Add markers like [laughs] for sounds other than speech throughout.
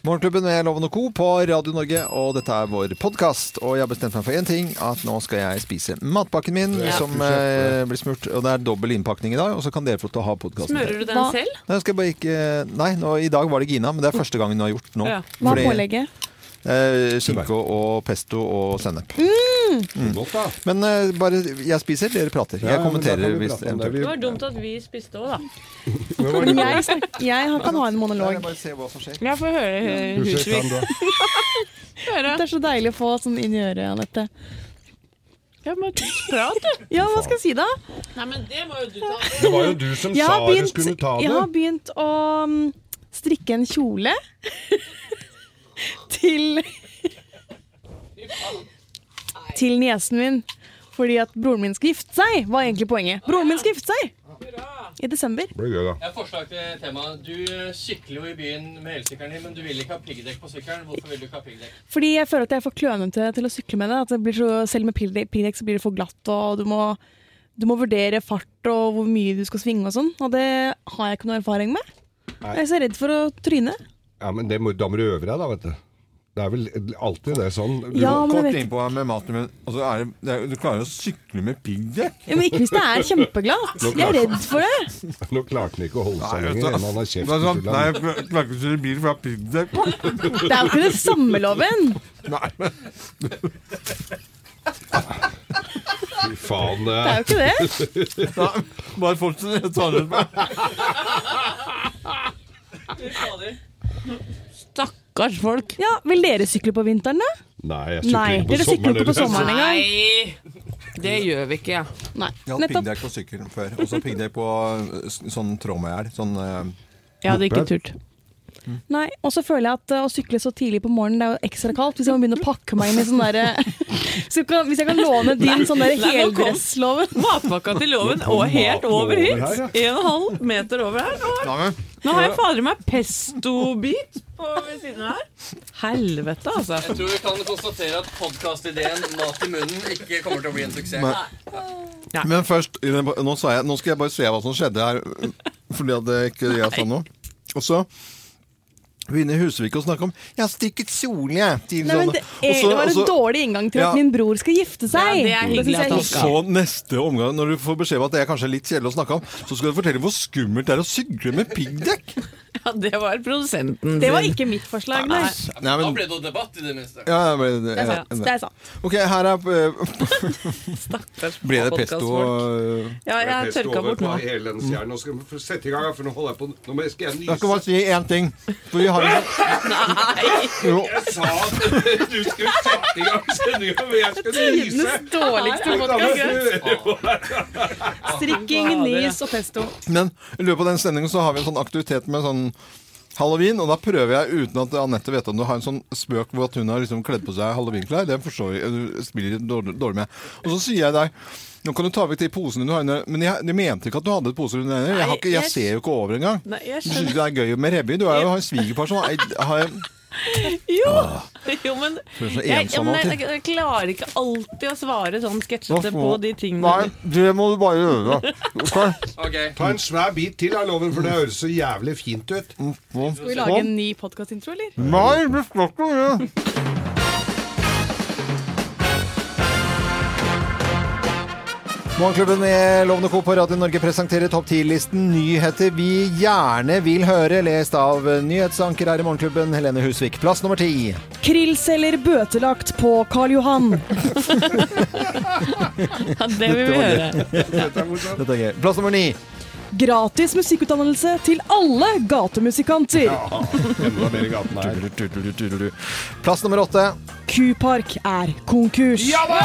Morgenklubben med Loven og Co. på Radio Norge, og dette er vår podkast. Og jeg har bestemt meg for én ting, at nå skal jeg spise matpakken min, Ja. som eh, blir smurt. Og det er dobbel innpakning i dag, og så kan dere få til å ha podkasten. Smører du den selv? Nei, skal bare ikke Nei, nå, i dag var det Gina, men det er første gangen hun har gjort nå. Ja. Hva er pålegget? Eh, Skinke og pesto og sennep. Mm. Godt, da. Men eh, bare jeg spiser, dere prater. Ja, Jeg men da kommenterer kan vi hvis prate om det. eventuelt. Det var dumt at vi spiste òg, da. [laughs] Men jeg, snak- jeg kan ha en monolog. bare se hva som skjer. Jeg får høre eh, Husvik. [laughs] Høre. Det er så deilig å få sånn inn i øret, Anette. Ja, men prat, du. [laughs] Ja, hva skal jeg si da? Nei, men det må jo du ta. Det var jo du som Jeg sa har du begynt, skulle ta jeg har det. begynt å mm, strikke en kjole til Til niesen min. Fordi at broren min skal gifte seg, var egentlig poenget. Broren min skal gifte seg! I desember. Det blir gøy, da. Jeg har forslag til tema. Du sykler jo i byen med elsykkelen din, men du vil ikke ha piggdekk på sykkelen. Hvorfor vil du ikke ha piggdekk? Fordi jeg føler at jeg er for klønete til å sykle med det. At det blir så, selv med piggdekk så blir det for glatt, og du må, du må vurdere fart og hvor mye du skal svinge og sånn. Og det har jeg ikke noe erfaring med. Nei. Jeg er så redd for å tryne. Ja, men det må, da må du øve deg, da, vet du. Det er vel alltid det sånn. Du, Ja, men Kort innpå med maten min. altså, er det, det er, du klarer å sykle med piggdekk. ja, men ikke hvis det er kjempeglatt. Jeg er redd for det. [laughs] Nå klarte han ikke å holde seg lenger. enn Han har kjeft er i sånn, full nei, jeg klarer ikke å kjøre bil for jeg har piggdekk på. [laughs] Det er jo ikke det samme loven. Nei, men Fy faen. Det er jo ikke det. nei, bare fortsett. Jeg tar det på. Stakkars folk. Ja, Vil dere sykle på vinteren, da? Nei, jeg sykler Nei, ikke på dere sykler sommeren. ikke på sommeren. engang. Nei, det gjør vi ikke. Ja. Nei, Jeg har hatt nettopp. piggdekk på sykkelen før. Og så piggdekk på eh, s- sånn trådmeier. Sånn eh, Jeg hadde ikke turt. Nei, Og så føler jeg at uh, å sykle så tidlig på morgenen Det er jo ekstra kaldt. Hvis jeg må begynne å pakke meg inn i sånn derre [laughs] Hvis jeg kan- hvis jeg kan låne din sånn derre heldressloven Matpakka til loven og helt over hit. En og en halv meter over her. Nå, ja, har jeg fader meg pestobit på ved siden her. Helvete, altså. Jeg tror vi kan konstatere at podkastideen Mat i munnen ikke kommer til å bli en suksess. Men- Men først nå, sa jeg, nå skal jeg bare se hva som skjedde her. Fordi at det ikke jeg sa noe. Og så begynner Husvik å snakke om 'Jeg har strikket kjole', jeg. Til Nei, men sånn. det, er, så- det var en også, dårlig inngang til Ja. at min bror skal gifte seg. Ja, det er hyggelig at han Og skal. så neste omgang, når du får beskjed om at det er kanskje litt kjedelig å snakke om, så skal du fortelle hvor skummelt det er å sykle med piggdekk. Ja, det var produsenten Det var ikke mitt forslag, nei. Nei, Da men, ble det noe debatt, i det minste. ja, men, Det er sant. Det er sant. Ok, her er eh, [laughs] Stakkars Ble det pesto og Ja, jeg har tørka bort nå. Nå skal vi sette i gang, for nå holder jeg på Nå må- skal jeg Jeg skal bare si én ting. For vi har Nei! Jo. Jeg sa at du skulle sette i gang sendinga, men jeg skal nyse! Tidenes dårligste podkast. Strikking, nys og pesto. Men i løpet av den sendingen så har vi en sånn aktivitet med sånn halloween, og da prøver jeg uten at Anette vet om du har en sånn spøk hvor at hun har liksom kledd på seg halloweenklær. Det forstår jeg, du spiller dårlig, dårlig med. Og så sier jeg deg nå kan du ta vekk de posene du har under Men jeg, jeg mente ikke at du hadde poser under øynene. Jeg, jeg jeg- ser jo ikke over engang. Du syns det er gøy med revy? Du er jo en svigerperson. Har jeg Jo, jo men jeg, jeg, jeg, jeg klarer ikke alltid å svare sånn sketsjete på de tingene. Nei, det må du bare gjøre. [laughs] Ok? Ok, Ta en svær bit til av loven, for det høres så jævlig fint ut. Skal vi lage en ny podkastintro, eller? Nei, det skal ikke det. Morgenklubben med Lovende Co. på Radio Norge presenterer topp 10-listen nyheter vi gjerne vil høre, lest av nyhetsanker her i Morgenklubben, Helene Husvik. Plass nummer ti. Krillceller bøtelagt på Karl Johan. [laughs] Ja, det vil vi høre. Dette er gøy. Plass nummer ni. Gratis musikkutdannelse til alle gatemusikanter. Ja, enda mer i gaten her. Plass nummer åtte. Kupark er konkurs. Ja da!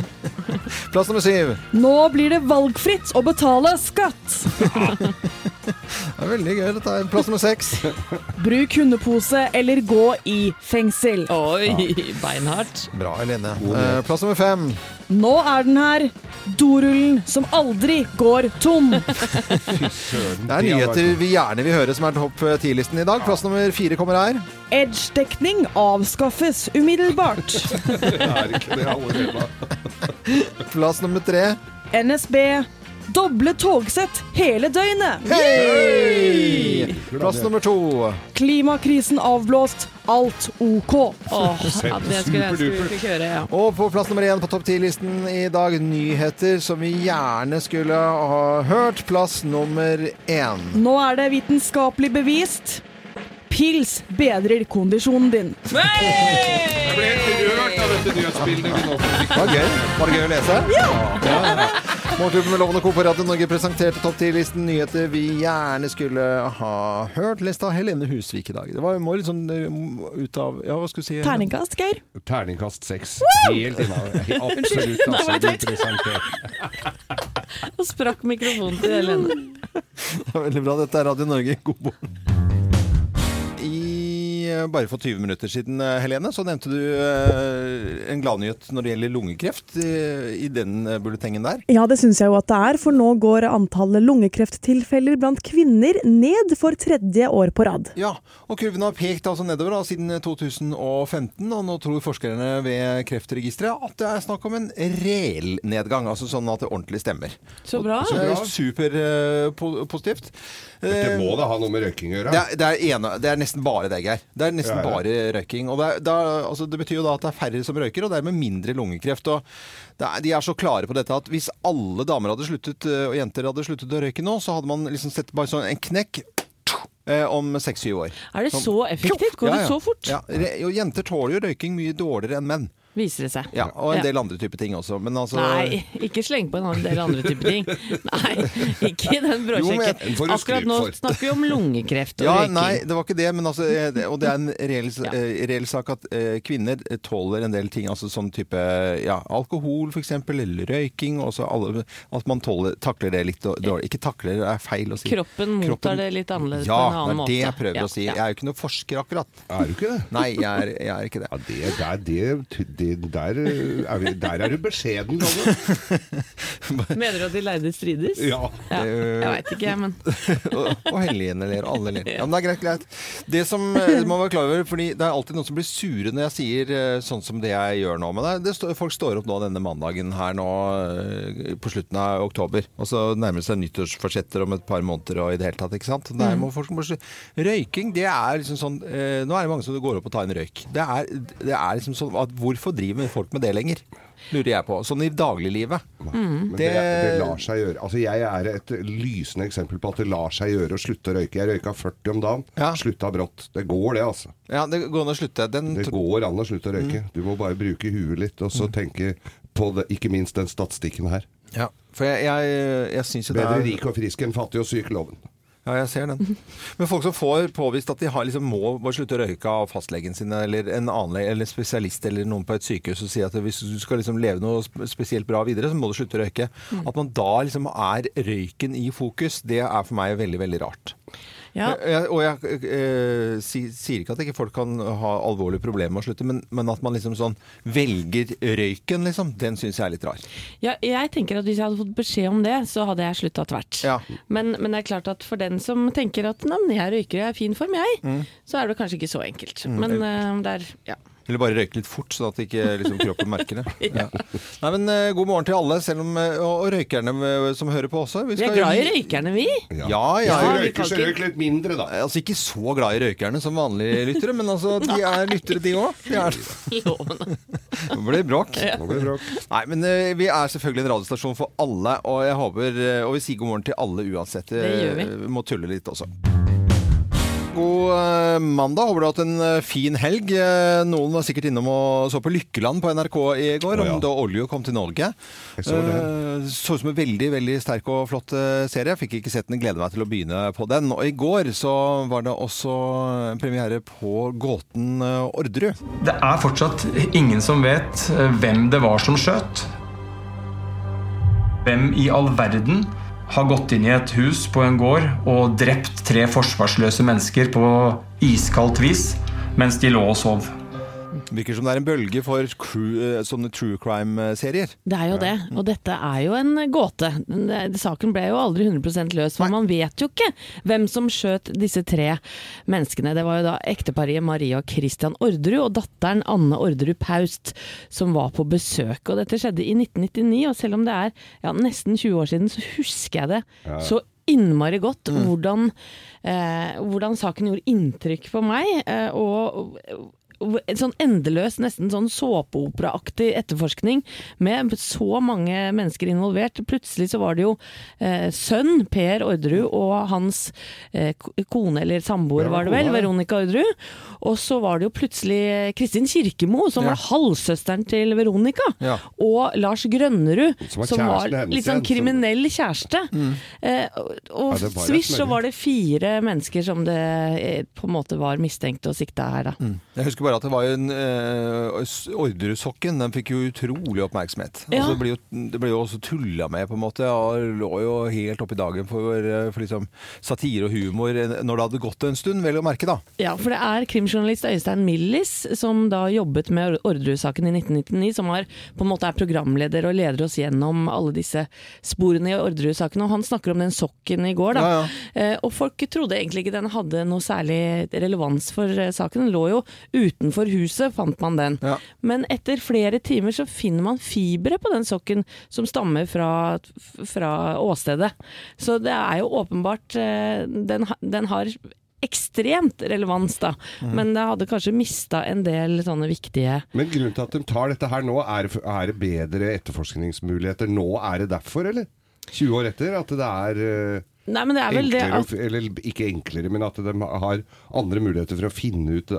[laughs] Plass nummer syv. Nå blir det valgfritt å betale skatt. Det er veldig gøy, dette her. Plass nummer seks. Bruk hundepose eller gå i fengsel. Oi, beinhardt. Bra, Helene. Eh, plass nummer fem. Nå er den her. Dorullen som aldri går tom. [laughs] Det er nyheter vi gjerne vil høre som er topp ti-listen i dag. Plass nummer fire kommer her. Edge-dekning avskaffes umiddelbart. [laughs] Er ikke det allerede? [laughs] Plass nummer tre. NSB doble togsett hele døgnet. Hei! Plass nummer to. Klimakrisen avblåst. Alt OK. Åh, ja, det skulle jeg skulle fikk høre, ja. Og på plass nummer én på topp ti-listen i dag, nyheter som vi gjerne skulle ha hørt. Plass nummer én. Nå er det vitenskapelig bevist. Pils bedrer kondisjonen din. Jeg ble helt rørt av dette nyhetsbildet. Var det gøy? Var det gøy å lese? Ja! Morgenklubben med Lovende Co. på Radio Norge presenterte topp 10-listen nyheter vi gjerne skulle ha hørt. Lest av Helene Husvik i dag. Det var må litt sånn eh, ut av Ja, hva skulle du si? Terningkast, Geir. Terningkast seks. Helt innafor. [laughs] Absolutt. Altså. [laughs] Og sprakk mikrofonen til Helene. [laughs] Det var Veldig bra. Dette er Radio Norge. God morgen. Eh, bare for 20 minutter siden, eh, Helene, så nevnte du eh, en gladnyhet når det gjelder lungekreft i den bulletengen der. Ja, det syns jeg jo at det er, for nå går antallet lungekrefttilfeller blant kvinner ned for tredje år på rad. Ja, og kurven har pekt altså nedover da, siden 2015, og nå tror forskerne ved Kreftregisteret at det er snakk om en reell nedgang, altså sånn at det ordentlig stemmer. Så bra. Det er superpositivt. Det må da ha noe med røyking å gjøre. Det er, det, er ene, det er nesten bare det, Geir. Det er nesten Ja, ja. bare røyking. Og det, er, da, altså, det betyr jo da at det er færre som røyker, og dermed mindre lungekreft. Og det er, de er så klare på dette at hvis alle damer hadde sluttet, øh, og jenter hadde sluttet å røyke nå, så hadde man liksom sett bare sånn en knekk eh, om seks-syv år. Er det så effektivt? Går det så fort? Ja, jenter tåler jo røyking mye dårligere enn menn. Viser det seg. Ja, og en Ja. del andre typer ting også. Men altså Nei, ikke sleng på en del andre typer ting. [laughs] Nei, ikke i den bråsjekken. Akkurat nå snakker vi om lungekreft og Ja, røyking. nei, det var ikke det, men altså, eh, og det er en reell, Ja. eh, reell sak at eh, kvinner tåler en del ting, altså sånn type ja, alkohol eksempel, eller røyking, alle, at man tåler, takler det litt dårlig. Ikke takler, det er feil å si. Kroppen mottar Kroppen- det litt annerledes Ja, på en annen måte. det er det jeg prøver Ja, å si. Jeg er jo ikke noen forsker akkurat. Er du ikke det? Nei, jeg er, jeg er ikke det. Ja, det, det, det, det, der, er vi, der er du beskjeden. [laughs] Mener du at de leide strides? Ja. Ja, jeg veit ikke, jeg, men [laughs] og, og Helene ler, alle ler. [laughs] Ja, men det er greit, greit. Det som eh, man må være klar over, fordi det er alltid noen som blir sure når jeg sier eh, sånn som det jeg gjør nå. Men det, det folk står opp nå denne mandagen her nå eh, på slutten av oktober. Og så nærmer det seg nyttårsforsetter om et par måneder og i det hele tatt, ikke sant. Der må folk bare Røyking, det er liksom sånn eh, Nå er det mange som går opp og tar en røyk. Det er, det er liksom sånn at Hvorfor driver folk med det lenger? Lurer jeg på. Sånn i dagliglivet. Mm. det, det lar seg gjøre. Altså, jeg er et lysende eksempel på at det lar seg gjøre å slutte å røyke. Jeg røyka 40 om dagen. Ja. Slutta brått. Det går, det, altså. Ja, det går an å slutte. Den Det går an å slutte å røyke. Du må bare bruke huet litt, og så tenke på det, ikke minst den statistikken her. Ja, for jeg, jeg, jeg syns jo det Bedre er rik og frisk enn fattig og syk, loven. Ja, jeg ser den. Men folk som får påvist at de har, liksom, må slutte å røyke av fastlegen sin, eller en annen eller en spesialist eller noen på et sykehus og sier at hvis du skal liksom leve noe spesielt bra videre, så må du slutte å røyke. At man da liksom er røyken i fokus, det er for meg veldig, veldig rart. Ja. Jeg, og jeg eh, si, sier ikke at ikke folk kan ha alvorlige problemer med å slutte, men, men at man liksom sånn velger røyken, liksom, den syns jeg er litt rar. Ja, jeg tenker at Hvis jeg hadde fått beskjed om det, så hadde jeg slutta tvert. Ja. Men, men det er klart at for den som tenker at nei, jeg røyker, jeg er fin form, jeg, Mm. så er det kanskje ikke så enkelt. Men eh, det er ja. Eller bare røyke litt fort, sånn at ikke liksom, kroppen merker det. [laughs] ja. Nei, men uh, God morgen til alle, selv om, uh, og, røykerne uh, som hører på også. Vi skal er glad i røykerne, vi. Ja, ja. ja. Ja, vi røyker, så røyk litt mindre, da. Altså Ikke så glad i røykerne som vanlige lyttere, men altså, de [laughs] er lyttere, de òg. [laughs] Nå blir det bråk. Nei, men vi er selvfølgelig en radiostasjon for alle, og jeg håper Og vi sier god morgen til alle uansett. Det gjør vi. Må tulle litt også. God eh, mandag. Håper du har hatt en eh, fin helg. Eh, Noen var sikkert innom og så på Lykkeland på NRK i går, oh, ja. om da Oljo kom til Norge. Jeg så det. Så ut som en veldig veldig sterk og flott serie. Jeg fikk ikke sett den, gleder meg til å begynne på den. Og i går så var det også premiere på Gåten Orderud. Det er fortsatt ingen som vet hvem det var som skjøt. Hvem i all verden har gått inn i et hus på en gård og drept tre forsvarsløse mennesker på iskaldt vis mens de lå og sov? Virker som det er en bølge for crew, eh, sånne true crime-serier. Det er jo det, og dette er jo en gåte. Saken ble jo aldri 100 løs, for man vet jo ikke hvem som skjøt disse tre menneskene. Det var jo da ekteparet Maria og Christian Orderud og datteren Anne Orderud Paust som var på besøk. Og dette skjedde i 1999, og selv om det er ja, nesten 20 år siden, så husker jeg det så innmari godt hvordan, eh, hvordan saken gjorde inntrykk på meg. Eh, og en sånn endeløs, nesten sånn såpeoperaaktig etterforskning med så mange mennesker involvert. Plutselig så var det jo eh, sønn Per Orderud og hans eh, kone, eller samboer var det vel. Veronica Orderud. Og så var det jo plutselig Kristin Kirkemo, som Ja. var halvsøsteren til Veronica. Ja. Og Lars Grønnerud, Som var som var litt sånn kriminell kjæreste. Eh, og Ja, svisj så var det fire mennesker som det eh, på en måte var mistenkt og sikta her, da. Jeg husker bare at det var jo en uh, Orderud-sokken. Den fikk jo utrolig oppmerksomhet. Ja. Altså, det, ble jo, det ble jo også tulla med, på en måte. Og lå jo helt oppe i dagen for, eh, for liksom, satire og humor eh, når det hadde gått en stund, vel å merke, da. Ja, for det er krimjournalist Øystein Millis som da jobbet med Orderud-saken i 1999, som har, på en måte er programleder og leder oss gjennom alle disse sporene i Orderud-saken. Og han snakker om den sokken i går, da. Ja, Eh, og folk trodde egentlig ikke den hadde noe særlig relevans for eh, saken. Den lå jo utenfor huset, fant man den. Ja. Men etter flere timer så finner man fibre på den sokken som stammer fra, fra åstedet. Så det er jo åpenbart eh, Den, den har ekstremt relevans, da. Men det hadde kanskje mista en del sånne viktige Men grunnen til at de tar dette her nå, er, er det bedre etterforskningsmuligheter nå? Er det derfor, eller? 20 år etter? At det er eh, Nei, det er enklere, å at eller ikke enklere, men at de har andre muligheter for å finne ut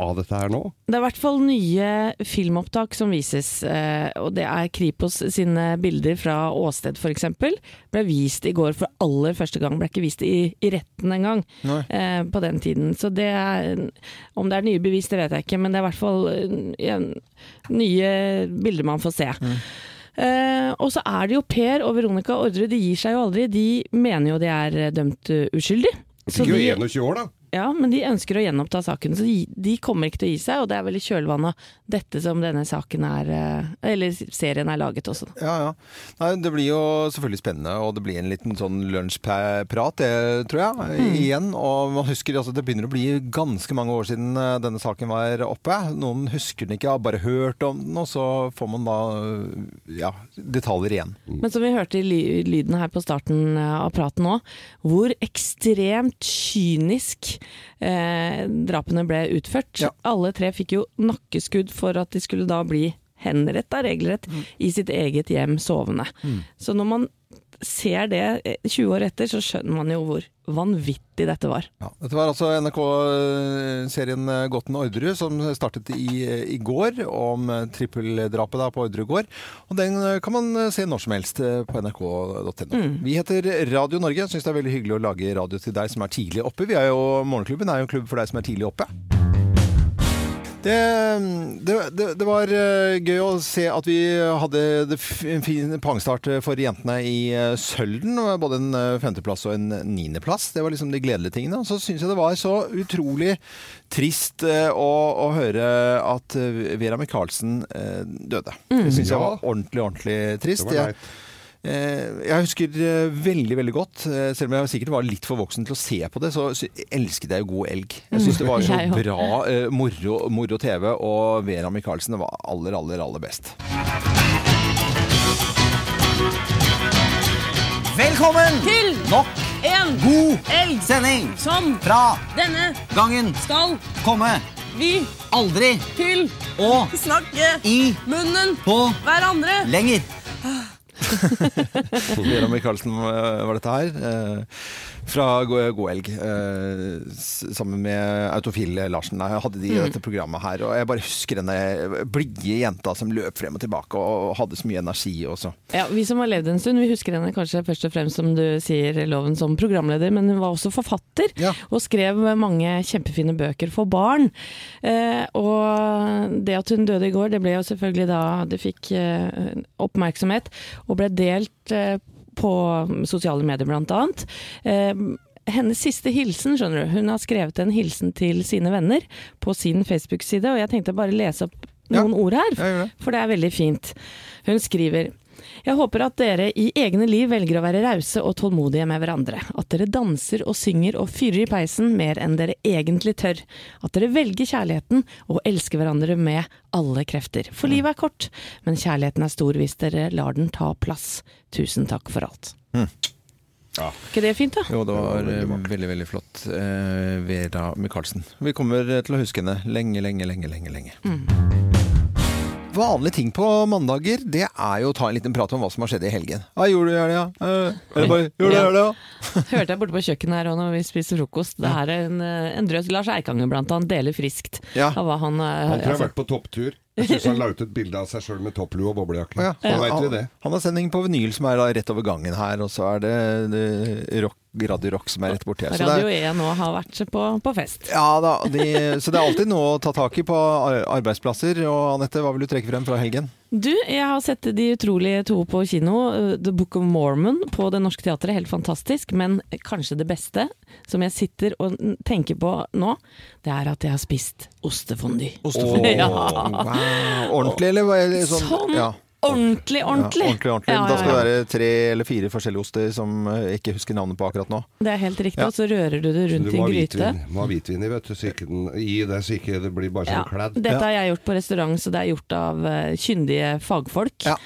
av dette her nå? Det er i hvert fall nye filmopptak som vises, eh, og det er Kripos sine bilder fra åsted f.eks. Ble vist i går for aller første gang, ble ikke vist i, i retten engang Nei. eh, på den tiden. Så det er Om det er nye bevis, det vet jeg ikke, men det er i hvert fall eh, ja, nye bilder man får se. Eh, og så er det jo Per og Veronica Ordre, de gir seg jo aldri. De mener jo de er eh, dømt eh, uskyldig. Så Fikk jo 21 år, da. Ja, men de ønsker å gjenoppta saken, så de, de kommer ikke til å gi seg. Og det er vel i kjølvannet av dette som denne saken er eh, Eller serien er laget også. Ja, ja. Nei, det blir jo selvfølgelig spennende, og det blir en liten sånn lunsjprat, det tror jeg, igjen. Og man husker altså, det begynner å bli ganske mange år siden eh, denne saken var oppe. Noen husker den ikke, har bare hørt om den, og så får man da eh, ja, detaljer igjen. Men som vi hørte i lyden her på starten av praten nå, hvor ekstremt kynisk eh, drapene ble utført. Ja. Alle tre fikk jo nakkeskudd for at de skulle da bli henretta regelrett i sitt eget hjem sovende. Så når man ser det eh, 20 år etter, så skjønner man jo hvor vanvittig dette var. Ja, dette var altså NRK-serien Gåten Orderud som startet i, i går om eh, trippeldrapet på Orderud gård. Og den eh, kan man se når som helst eh, på nrk.no. Vi heter Radio Norge. Syns det er veldig hyggelig å lage radio til deg som er tidlig oppe. Vi er jo, Morgenklubben er jo en klubb for deg som er tidlig oppe. Det, det, det, var eh, gøy å se at vi hadde en fin pangstart for jentene i eh, Sølden. Både en eh, femteplass og en niendeplass. Det var liksom de gledelige tingene. Og så syns jeg det var så utrolig trist eh, å, å høre at eh, Vera Michaelsen eh, døde. Det syns jeg var ordentlig, ordentlig trist. Det var leit. Eh, Jeg husker eh, veldig veldig godt, eh, selv om jeg sikkert var litt for voksen til å se på det, så elsket jeg jo God elg. Jeg syns det var så bra moro, moro TV, og Vera Michaelsen var aller, aller, aller best. Velkommen Til nok en god elg sending som fra denne gangen skal komme vi aldri til å snakke i munnen på hverandre. lenger. Vera Michaelsen eh, var dette her. Eh, fra God eh, sammen med Autofil Larsen. Jeg hadde de i Mm. dette programmet her. Og jeg bare husker denne blide jenta som løp frem og tilbake og hadde så mye energi også. Ja, Vi som har levd en stund, vi husker henne kanskje først og fremst som du sier, Loven som programleder, men hun var også forfatter. Ja. Og skrev mange kjempefine bøker for barn. Eh, og det at hun døde i går, det ble jo selvfølgelig da det fikk eh, oppmerksomhet, og ble delt eh, på sosiale medier blant annet. Eh, hennes siste hilsen, skjønner du. Hun har skrevet en hilsen til sine venner på sin Facebook-side, og jeg tenkte bare lese opp Ja. noen ord her, for det er veldig fint. Hun skriver jeg håper at dere i egne liv velger å være rause og tålmodige med hverandre. At dere danser og synger og fyrer i peisen mer enn dere egentlig tør. At dere velger kjærligheten og elsker hverandre med alle krefter. For livet er kort, men kjærligheten er stor hvis dere lar den ta plass. Tusen takk for alt. Ja. ikke det fint, da? Jo, det var veldig eh, veldig, veldig flott. Eh, Vera Michaelsen. Vi kommer til å huske henne lenge, lenge, lenge, lenge. lenge. Vanlige ting på mandager, det er jo å ta en liten prat om hva som har skjedd i helgen. Hva gjorde du i helga? Eh, du i helga? [laughs] Hørte jeg borte på kjøkkenet her òg når vi spiser frokost. Det er en, eh, en drøs Lars Eikanger blant annet deler friskt Ja. av hva han, eh, Han tror jeg har altså, vært på topptur. Jeg syns han la ut et bilde av seg sjøl med topplue og boblejakke. Ja. Så vet vi det. Han, han har sending på vinyl som er da rett over gangen her, og så er det, det rock, Radio Rock som er rett borti her. Radio E 1 nå har vært på, på fest. ja, da, de, så det er alltid noe å ta tak i på arbeidsplasser. Og Anette, hva vil du trekke frem fra helgen? Du, jeg har sett De utrolige to på kino. uh, The Book of Mormon på Det Norske Teatret. Helt fantastisk. Men kanskje det beste som jeg sitter og tenker på nå, det er at jeg har spist ostefondy. Ostefondy. [laughs] Ja. Wow, ordentlig, eller? er Sånn, Sånn ja. Ordentlig, Ja, ordentlig. ordentlig, Ja, Ja, Da skal det være tre eller fire forskjellige oster som jeg ikke husker navnet på akkurat nå. Det er helt riktig. Ja. Og så rører du det Du rundt i en gryte. Du må ha hvitvin i, vet du, så ikke den, i det, så ikke det blir bare Ja, sånn kledd. dette har jeg gjort på restaurant, så det er gjort av eh, kyndige fagfolk. Ja.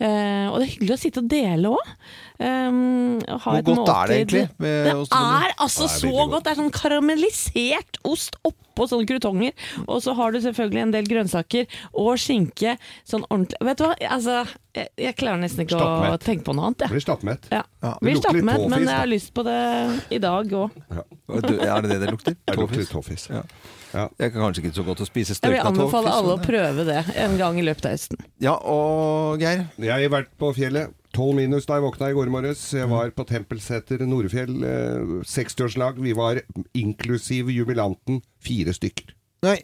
Eh, og det er hyggelig å sitte og dele òg. Hvor godt er det egentlig med Det er altså Det er så godt. godt. Det er sånn karamellisert ost oppå sånne krutonger. Og så har du selvfølgelig en del grønnsaker og skinke. Sånn ordentlig Vet du hva, altså Jeg, jeg klarer nesten ikke å tenke på noe annet, jeg. Blir stappmett. Ja. Blir stappmett, men jeg har lyst på det i dag òg. Ja. Er det det det lukter? Tåfis? tåfis. Ja. Ja. Det er kanskje ikke så godt å spise Jeg vil støkna tåfis. anbefale alle å prøve det en gang i løpet av høsten. Ja, og Geir? Jeg har vært på fjellet. 12 minus da jeg våkna i går morges. Jeg var på Tempelseter Nordfjell. Eh, 60-årslag. Vi var inklusiv jubilanten fire stykker. Nei,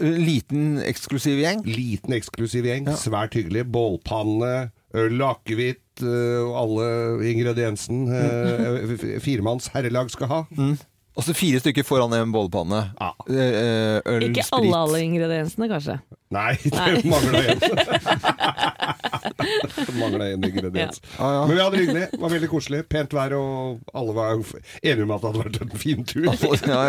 liten eksklusiv gjeng. Liten eksklusiv gjeng. Ja. Svært hyggelig. Bålpanne, øl, akevitt eh, og alle ingrediensene eh, firemanns herrelag skal ha. Og så fire stykker foran en bålpanne. Ja. Eh, Øl, Ikke sprit. alle alle ingrediensene, kanskje. Nei, det Nei. [laughs] mangla en. det [laughs] en ingrediens. Ja, ja. Men vi hadde det hyggelig. Det var veldig koselig. Pent vær, og alle var enige om at det hadde vært en fin tur. ja,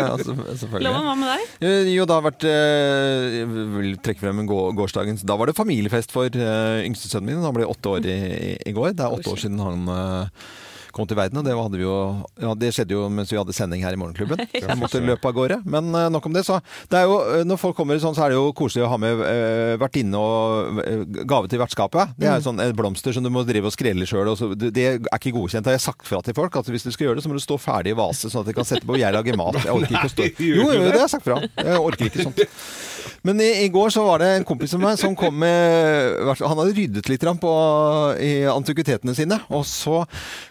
ja, selvfølgelig. Loven, hva med deg? Eh, Jo, det har vært eh, Jeg vil trekke frem gårsdagens. Da var det familiefest for yngste yngstesønnen min. Han ble åtte år i, i, går. Det er åtte år siden han eh, kom til verden, og det, jo, ja, det skjedde jo mens vi hadde sending her i Morgenklubben. [laughs] Jeg måtte løpe av gårde. Men eh, nok om det. Så det er jo, eh, når folk kommer sånn, så er det jo koselig å ha med uh, vertinne og uh, gave til vertskapet. Det er jo sånn eh, blomster som du må drive og skrelle sjøl. Det, det er ikke godkjent. Det har jeg sagt fra til folk. At hvis du skal gjøre det, så må du stå ferdig i vase, sånn at de kan sette på. Jeg lager mat. Jeg orker ikke å stå Jo, jo, det? det har jeg sagt fra. Jeg orker ikke sånt. Men i, i går så var det en kompis av meg som kom med Han hadde ryddet litt på, i antikvitetene sine. Og så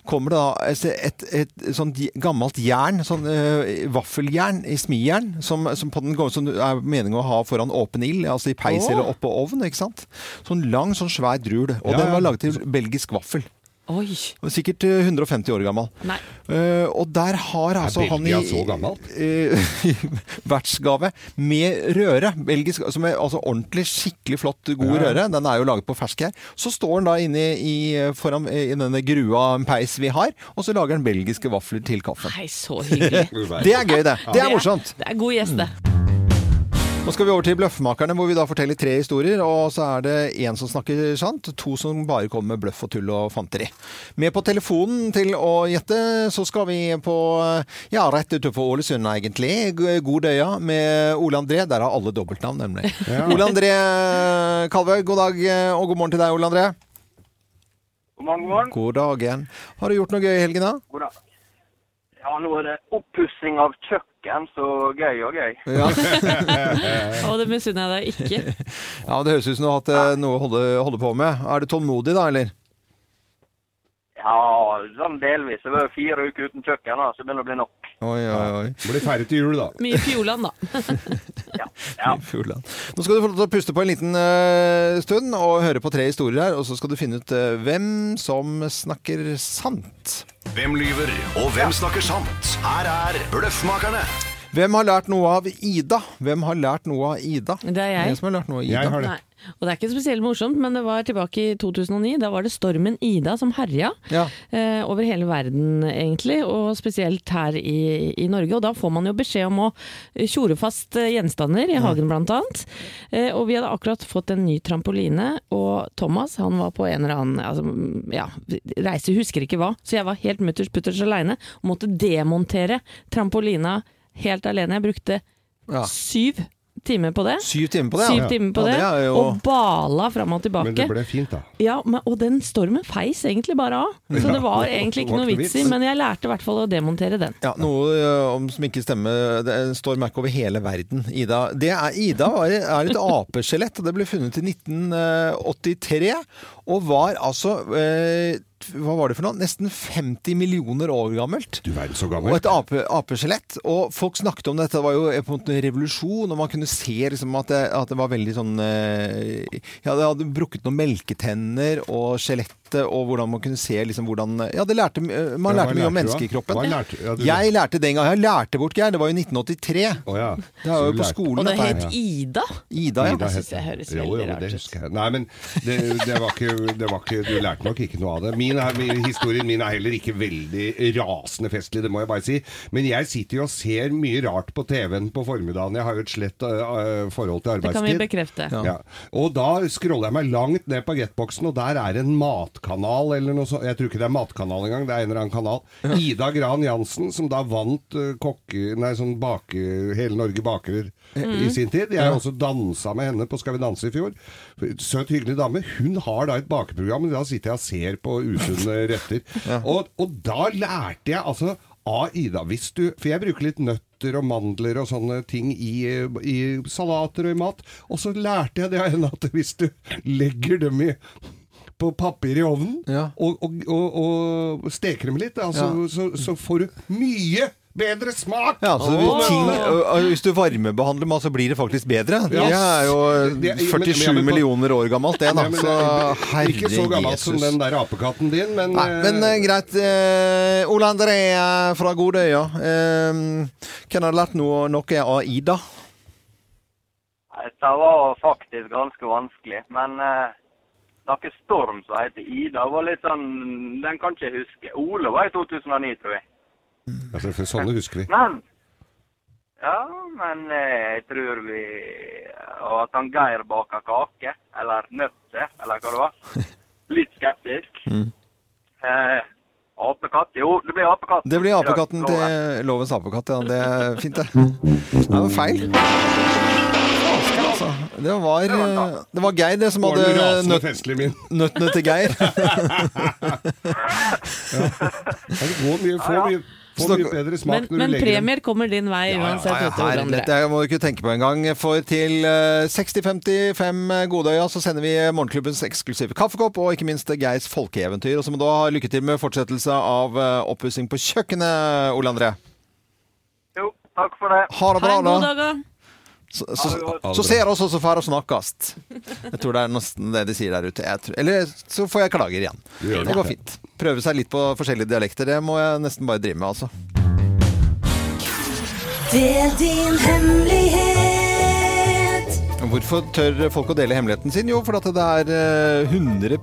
kommer det da et, et, et, sånn gammelt jern, sånn uh, vaffeljern i smijern, som, som, på den, som er meningen å ha foran åpen ild, altså i peis oh. eller oppå ovn. ikke sant? Sånn lang, sånn svær drul. Og Ja, den var laget til belgisk vaffel. Oi. Sikkert eh, 150 år gammel. Nei. Eh, og der har altså han i eh, [laughs] vertsgave med røre. Belgisk, som er altså ordentlig skikkelig flott, god Ja. røre. Den er jo laget på fersk her. Så står den da inne i, foran, i denne grua peis vi har, og så lager den belgiske vafler til kaffen. Nei, så hyggelig. [laughs] Det er gøy, det. Det er morsomt. Det er god gjest, det. Nå skal vi over til Bløffmakerne, hvor vi da forteller tre historier. Og så er det én som snakker sant, to som bare kommer med bløff og tull og fanteri. Med på telefonen til å gjette, så skal vi på ja, rett utenfor Ålesund, egentlig. Godøya med Ole André. Der har alle dobbeltnavn, nemlig. Ole André Kalvøy, god dag og god morgen til deg, Ole André. God morgen, god morgen. God dagen. Har du gjort noe gøy i helgen, da? God dag. Ja, nå er det oppussing av kjøkken, så gøy og gøy. [laughs] Ja. [laughs] Og det misunner jeg deg ikke. [laughs] ja, det høres ut som du har hatt eh, noe å holde, holde på med. Er du tålmodig da, eller? Ja, sånn delvis. Det var fire uker uten kjøkken, da, så det begynner å bli nok. Oi, oi, oi. Blir ferdig til jul, da. [laughs] Mye Fjordland, da. [laughs] Ja. Fjordland. Nå skal du få lov til å puste på en liten uh, stund og høre på tre historier her, og så skal du finne ut uh, hvem som snakker sant. Hvem lyver, og hvem snakker sant? Her er Bløffmakerne. Hvem har lært noe av Ida? Hvem har lært noe av Ida? Det er jeg. Hvem som har lært noe av Ida? Jeg har Nei. Og det er ikke spesielt morsomt, men det var tilbake i 2009. Da var det stormen Ida som herja Ja. eh, over hele verden, egentlig, og spesielt her i, i Norge. Og da får man jo beskjed om å tjore fast eh, gjenstander i hagen, blant annet. Eh, og vi hadde akkurat fått en ny trampoline, og Thomas han var på en eller annen altså, ja, reise, husker ikke hva, så jeg var helt mutters putters aleine og måtte demontere trampolina helt alene. Jeg brukte Ja. syv timer på det. Syv timer på det. Syv Ja. timer på Ja, det, det jo- og bala fram og tilbake. Men det ble fint, da. Ja, men, og den stormen feis egentlig bare av. Så Ja. det var egentlig ikke noe vits i, men jeg lærte i hvert fall å demontere den. Ja, Noe om som ikke stemmer. Det er en storm er ikke over hele verden. Ida, det er, Ida var, er et apeskjelett, og det ble funnet i 1983. Og var altså eh, hva var det for noe? Nesten 50 millioner år gammelt. Du verden så Og gammel. et ape, apeskjelett. Og folk snakket om dette. Det var jo på en måte en revolusjon, og man kunne se liksom at, det, at det var veldig sånn eh, Ja, det hadde brukket noen melketenner og skjelettet, og hvordan man kunne se liksom hvordan Ja, det lærte, eh, man Ja, hva lærte mye om lærte menneskekroppen. Lærte- ja, du- Jeg lærte den gang. Jeg lærte bort, Geir. Det var jo 1983. Oh, ja. Det var jo på skolen. Og det het Ida. Ida, ja. Ida Jeg het synes det høres veldig rart ut. Nei, men det, det, var ikke, det var ikke Du lærte nok ikke noe av det. Min, er, min, historien min er heller ikke veldig rasende festlig, det må jeg bare si. Men jeg sitter jo og ser mye rart på TV-en på formiddagen. Jeg har jo et slett uh, forhold til arbeidstid. Det kan vi bekrefte. Ja. Og da scroller jeg meg langt ned på getboxen, og der er en matkanal eller noe sånt. Jeg tror ikke det er matkanal engang, det er en eller annen kanal. Ida Gran Jansen, som da vant uh, kokke... Nei, sånn bake... Hele Norge baker Mm. i sin tid. Jeg har også dansa med henne på Skal vi danse i fjor. Søt, hyggelig dame. Hun har da et bakeprogram, og da sitter jeg og ser på usunne retter. og, og da lærte jeg altså av Ida, hvis du For jeg bruker litt nøtter og mandler og sånne ting i, i salater og i mat. Og så lærte jeg det av henne at hvis du legger dem i på papir i ovnen og, og, og, og steker dem litt, altså, Ja. så, så får du mye bedre smak! Ja, så ting, ø, ø, Hvis du varmebehandler mat, så blir det faktisk bedre. Det Ja. er jo ø, Det- men- 47 men- men- millioner år gammelt, det, da. Så herre Ikke så gammelt som den der apekatten din, men Nei, men eh, greit. Uh, Ole André fra Godøya. Uh, hvem har lært noe, noe av Ida? Dette var faktisk ganske vanskelig, men uh noe storm som heter Ida, var litt sånn Den kan ikke jeg huske. Ole var i 2009, tror jeg. Altså, for Sånne husker vi. Men Ja, men eh, jeg tror vi Og at han Geir baker kake, eller nøtter, eller hva det var. [laughs] Litt skeptisk. Eh, apekatt? Jo, det blir apekatt. Det blir apekatten til Lovens apekatt. Ja, det er fint, det. Nei, det var feil. Altså. Det var, eh, det var Geir det som hadde nøtt, nøttene til Geir. [laughs] Ja, [laughs] det går mye, får mye, får mye bedre smak Men, når men du legger dem. premier kommer din vei uansett. Ja, ja, ja, dette må du ikke tenke på engang. For til eh, 6055 Godøya så sender vi Morgenklubbens eksklusive kaffekopp og ikke minst Geirs folkeeventyr. Og så må du ha lykke til med fortsettelse av oppussing på kjøkkenet, Ole André. Jo, takk for det. Ha det bra, Ha en god dag, da. Så, så, så ser oss også far og snakkast. Jeg tror det er nesten det de sier der ute. Jeg tror, eller så får jeg klager igjen. Det går fint. Prøve seg litt på forskjellige dialekter. Det må jeg nesten bare drive med, altså. Del din hemmelighet. Hvorfor tør folk å dele hemmeligheten sin? Jo, fordi det er eh, 100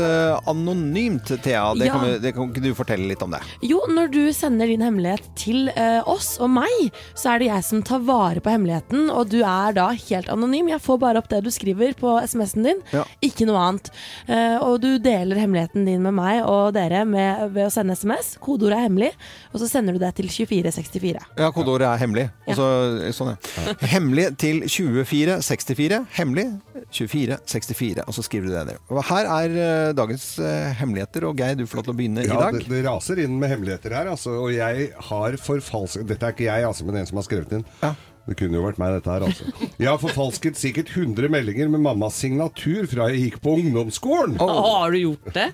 eh, anonymt, Thea. Det, Ja. kan, vi- det kan ikke du fortelle litt om det? Jo, når du sender din hemmelighet til uh, oss og meg, så er det jeg som tar vare på hemmeligheten, og du er da helt anonym. Jeg får bare opp det du skriver på SMS-en din, Ja. ikke noe annet. Uh, og du deler hemmeligheten din med meg og dere med, ved å sende SMS. Kodeordet er hemmelig, og så sender du det til 2464. Ja, kodeordet er hemmelig. Og så- sånn, ja. Hemmelig til 2464. Hemmelig 2464, og så skriver du det ned. Og her er eh, dagens eh, hemmeligheter, og Geir, du får lov til å begynne i Ja, dag. det, det raser inn med hemmeligheter her, altså. Og jeg har forfalsket Dette er ikke jeg, altså, men en som har skrevet inn. Det kunne jo vært meg, dette her, altså. Jeg har forfalsket sikkert 100 meldinger med mammas signatur fra jeg gikk på ungdomsskolen. Har du gjort det?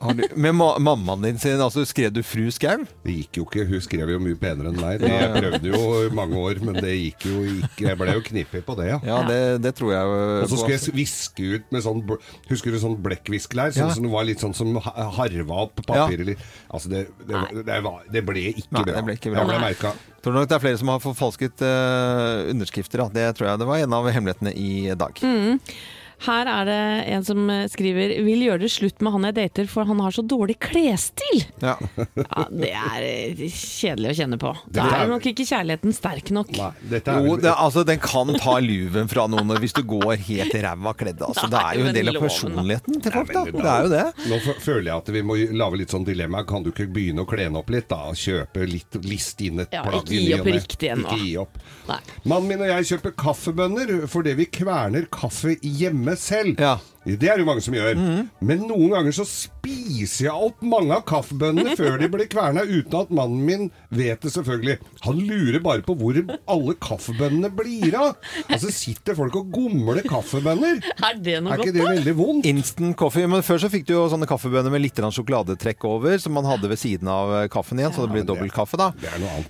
Har du, med ma mammaen din sin, altså skrev du fru Skau? Det gikk jo ikke. Hun skrev jo mye penere enn meg. Jeg prøvde jo i mange år, men det gikk jo ikke. Jeg ble jo knippet på det, ja. Ja, det, det tror jeg Og så skulle jeg viske ut med sånn Husker du sånn blekkviskelær? Sånn Ja. som det var litt sånn som ha- harva opp papiret ja. Altså, det, det, det, var, det ble ikke Nei, bra. det ble ikke bra. Jeg ble merka. Tror nok det er flere som har forfalsket uh, underskrifter. Da. Det tror jeg det var en av hemmelighetene i dag. Mm. Her er det en som eh, skriver Vil gjøre det slutt med han jeg dater, for han har så dårlig klesstil. Ja. [laughs] Ja, det er eh, kjedelig å kjenne på. Da er- nok ikke kjærligheten sterk nok. Jo, det, altså, den kan ta luven fra noen hvis du går helt ræva kledd. Altså, det er jo en del av personligheten til folk, da. Det er jo det. Nå føler jeg at vi må lage litt sånn dilemma. Kan du ikke begynne å klene opp litt, da? Kjøpe litt list inn et Ja, plagg ikke i gi ny opp og ne. riktig ennå. Ikke gi opp. Nei. Mannen min og jeg kjøper kaffebønner fordi vi kverner kaffe hjemme selv. Det er det jo mange som gjør. Mm. Men noen ganger så spiser jeg opp mange av kaffebønnene før de blir kverna, uten at mannen min vet det, selvfølgelig. Han lurer bare på hvor alle kaffebønnene blir av. Altså sitter folk og gomler kaffebønner. Er det noe Er ikke det veldig vondt? Instant coffee. Men før så fikk du jo sånne kaffebønner med litt sjokoladetrekk over, som man hadde ved siden av eh, kaffen igjen, så det blir dobbeltkaffe da.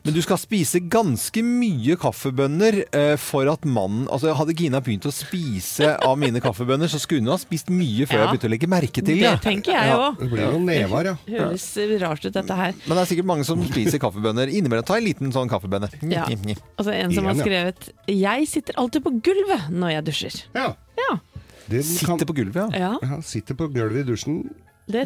Men du skal spise ganske mye kaffebønner eh, for at mannen Altså hadde Gina begynt å spise av mine kaffebønner, så skulle hun ha spist mye før Ja. jeg begynte å legge merke til Det tenker jeg òg. Det blir noen never, ja. Høres rart ut, dette her. Men det er sikkert mange som spiser kaffebønner. Innimellom ta en liten sånn kaffebønne. Ja. [laughs] Altså En som har skrevet 'Jeg sitter alltid på gulvet når jeg dusjer'. Ja. Ja. Sitter på gulvet, ja. Sitter på gulvet i dusjen. Det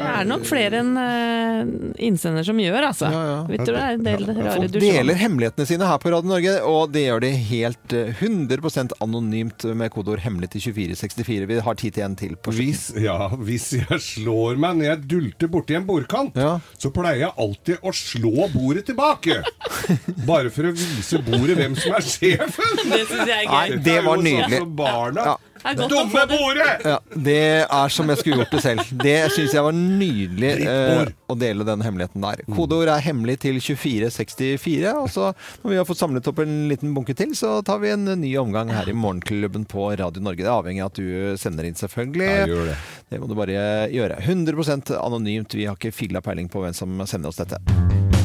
er nok flere enn uh, innsender som gjør, altså. Vet du, det er en del rare Folk deler hemmelighetene sine her på Radio Norge, og det gjør de helt eh, 100% anonymt med kodeord 'hemmelig' til 2464. Vi har tid til en til på Hvis, ja, hvis jeg slår meg når jeg dulter borti en bordkant, så pleier jeg alltid å slå bordet tilbake. [laughs] Bare for å vise bordet hvem som er sjefen. Det syns jeg er gøy. Nei, det var er jo sånn nydelig. som barna. Ja. Dumme bordet! Ja, det er som jeg skulle gjort det selv. Det syns jeg var nydelig eh, å dele den hemmeligheten der. Kodeord er hemmelig til 2464. Og så når vi har fått samlet opp en liten bunke til, så tar vi en ny omgang her i Morgenklubben på Radio Norge. Det er avhengig av at du sender inn, selvfølgelig. Ja, gjør det. Det må du bare gjøre. 100% anonymt. Vi har ikke filla peiling på hvem som sender oss dette.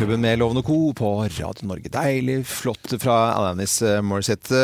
Klubben med Lovende Co. på Radio Norge. Deilig, flott fra Alanis Morissette.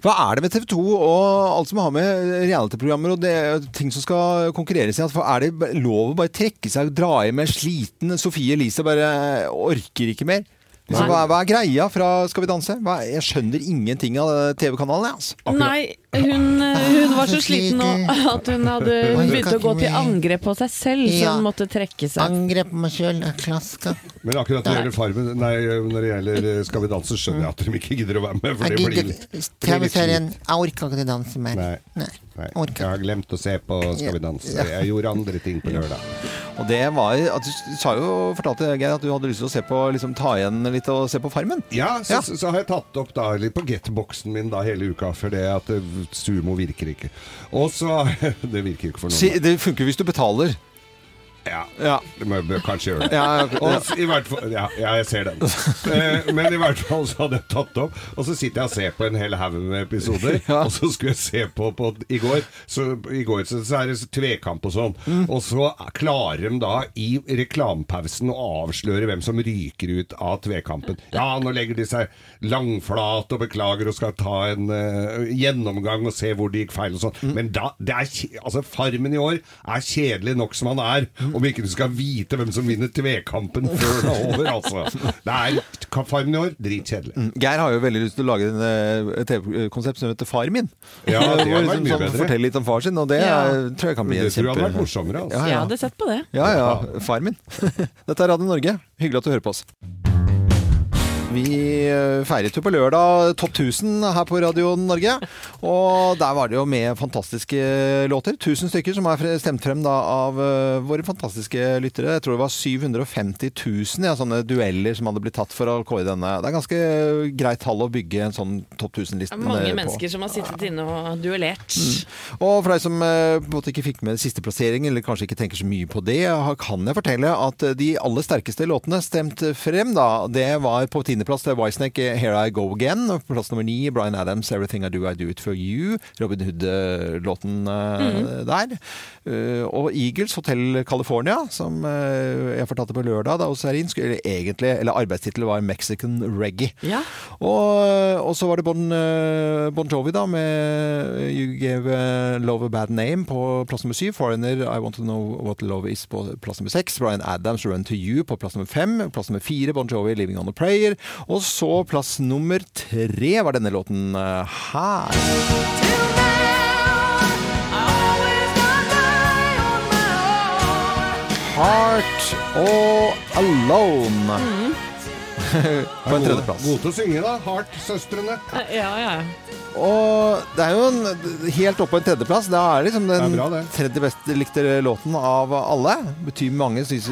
Hva er det med TV 2 og alt som har med reality-programmer og det, ting som skal konkurreres i? Altså, Er det lov å bare trekke seg og dra hjem med sliten Sofie Elise bare orker ikke mer? Så hva, hva er greia fra Skal vi danse? Hva, jeg skjønner ingenting av TV-kanalen. Altså. Nei, hun, hun var så sliten nå at hun hadde hun begynte å gå til angrep på seg selv, så hun måtte trekke seg. Angrep på meg sjøl, klaska. Men akkurat når det gjelder Farmen Nei, når det gjelder eh, Skal vi danse, skjønner jeg at de ikke gidder å være med. For det blir litt, blir litt Jeg orker ikke å danse mer. Nei. Nei. Nei. Jeg har glemt å se på Skal vi danse. Ja. Jeg gjorde andre ting på lørdag. Og det var at Du sa jo, fortalte Geir at du hadde lyst til å se på, liksom, ta igjen litt og se på Farmen. Ja, så, så, så har jeg tatt opp da litt på getboxen min da hele uka, for det at eh, sumo virker ikke. Og så [laughs] Det virker ikke for noen. Si, det funker hvis du betaler. Ja. Det må jeg bør kanskje gjøre det. Ja, ja, fall, ja, ja, jeg ser den. Eh, Men i hvert fall så hadde jeg tatt opp, og så sitter jeg og ser på en hel haug med episoder. Og så skulle jeg se på, på i går, så, i går så, så er det tvekamp og sånn. Mm. Og så klarer de da i reklamepausen å avsløre hvem som ryker ut av tvekampen. Ja, nå legger de seg langflat og beklager og skal ta en uh, gjennomgang og se hvor det gikk feil og sånn. Mm. Men da, det er, altså Farmen i år er kjedelig nok som han er, om ikke du skal vite hvem som vinner tvekampen før det er over, altså. Det er Farmen i år, dritkjedelig. Mm. Geir har jo veldig lyst til å lage en, eh, et TV-konsept som heter Far min. Ja, det hadde [laughs] vært liksom mye sånn bedre. Fortelle litt om far sin, og det Ja. er- tror jeg kan bli en kjempe... Det tror jeg hadde vært morsommere, altså. Ja, Jeg hadde sett på det. ja, ja. Far min. [laughs] Dette er Radio Norge. Hyggelig at du hører på oss. Vi eh, feiret jo på lørdag Topp 1000 her på Radio Norge. Og der var det jo med fantastiske låter. 1000 stykker som er stemt frem da av eh, våre fantastiske lyttere. Jeg tror det var 750 000 ja, sånne dueller som hadde blitt tatt for å kåre denne. Det er ganske greit tall å bygge en sånn Topp 1000-liste Det er mange mennesker som har sittet inne og duellert. Og for deg som eh, på en måte ikke fikk med siste plassering, eller kanskje ikke tenker så mye på det, kan jeg fortelle at eh, de aller sterkeste låtene stemt frem da. Det var på tiendeplass til Whitesnake, Here I Go Again. Og på plass nummer ni, Bryan Adams, Everything I Do I Do It For You. Robin Hood-låten mm. der. Eh, og Eagles, Hotel California, som eh, jeg fortalte på lørdag da hos Serin, skulle egentlig, eller arbeidstittelen var Mexican Reggae. Ja. Og, og så var det Bon, bon Jovi da med You Gave Love a Bad Name på plass nummer syv. Foreigner I Want to Know What Love Is på plass nummer seks. Bryan Adams Run to You på plass nummer fem. Plass nummer fire Bon Jovi Living on a Prayer. Og så plass nummer tre var denne låten eh, her. Heart og Alone. [laughs] på en tredjeplass. Gode til å synge, da. Heart-søstrene. Ja, ja. Og det er jo en, helt oppe på en tredjeplass. Det er liksom den Det er bra, tredje best likte låten av alle. Betyr mange syns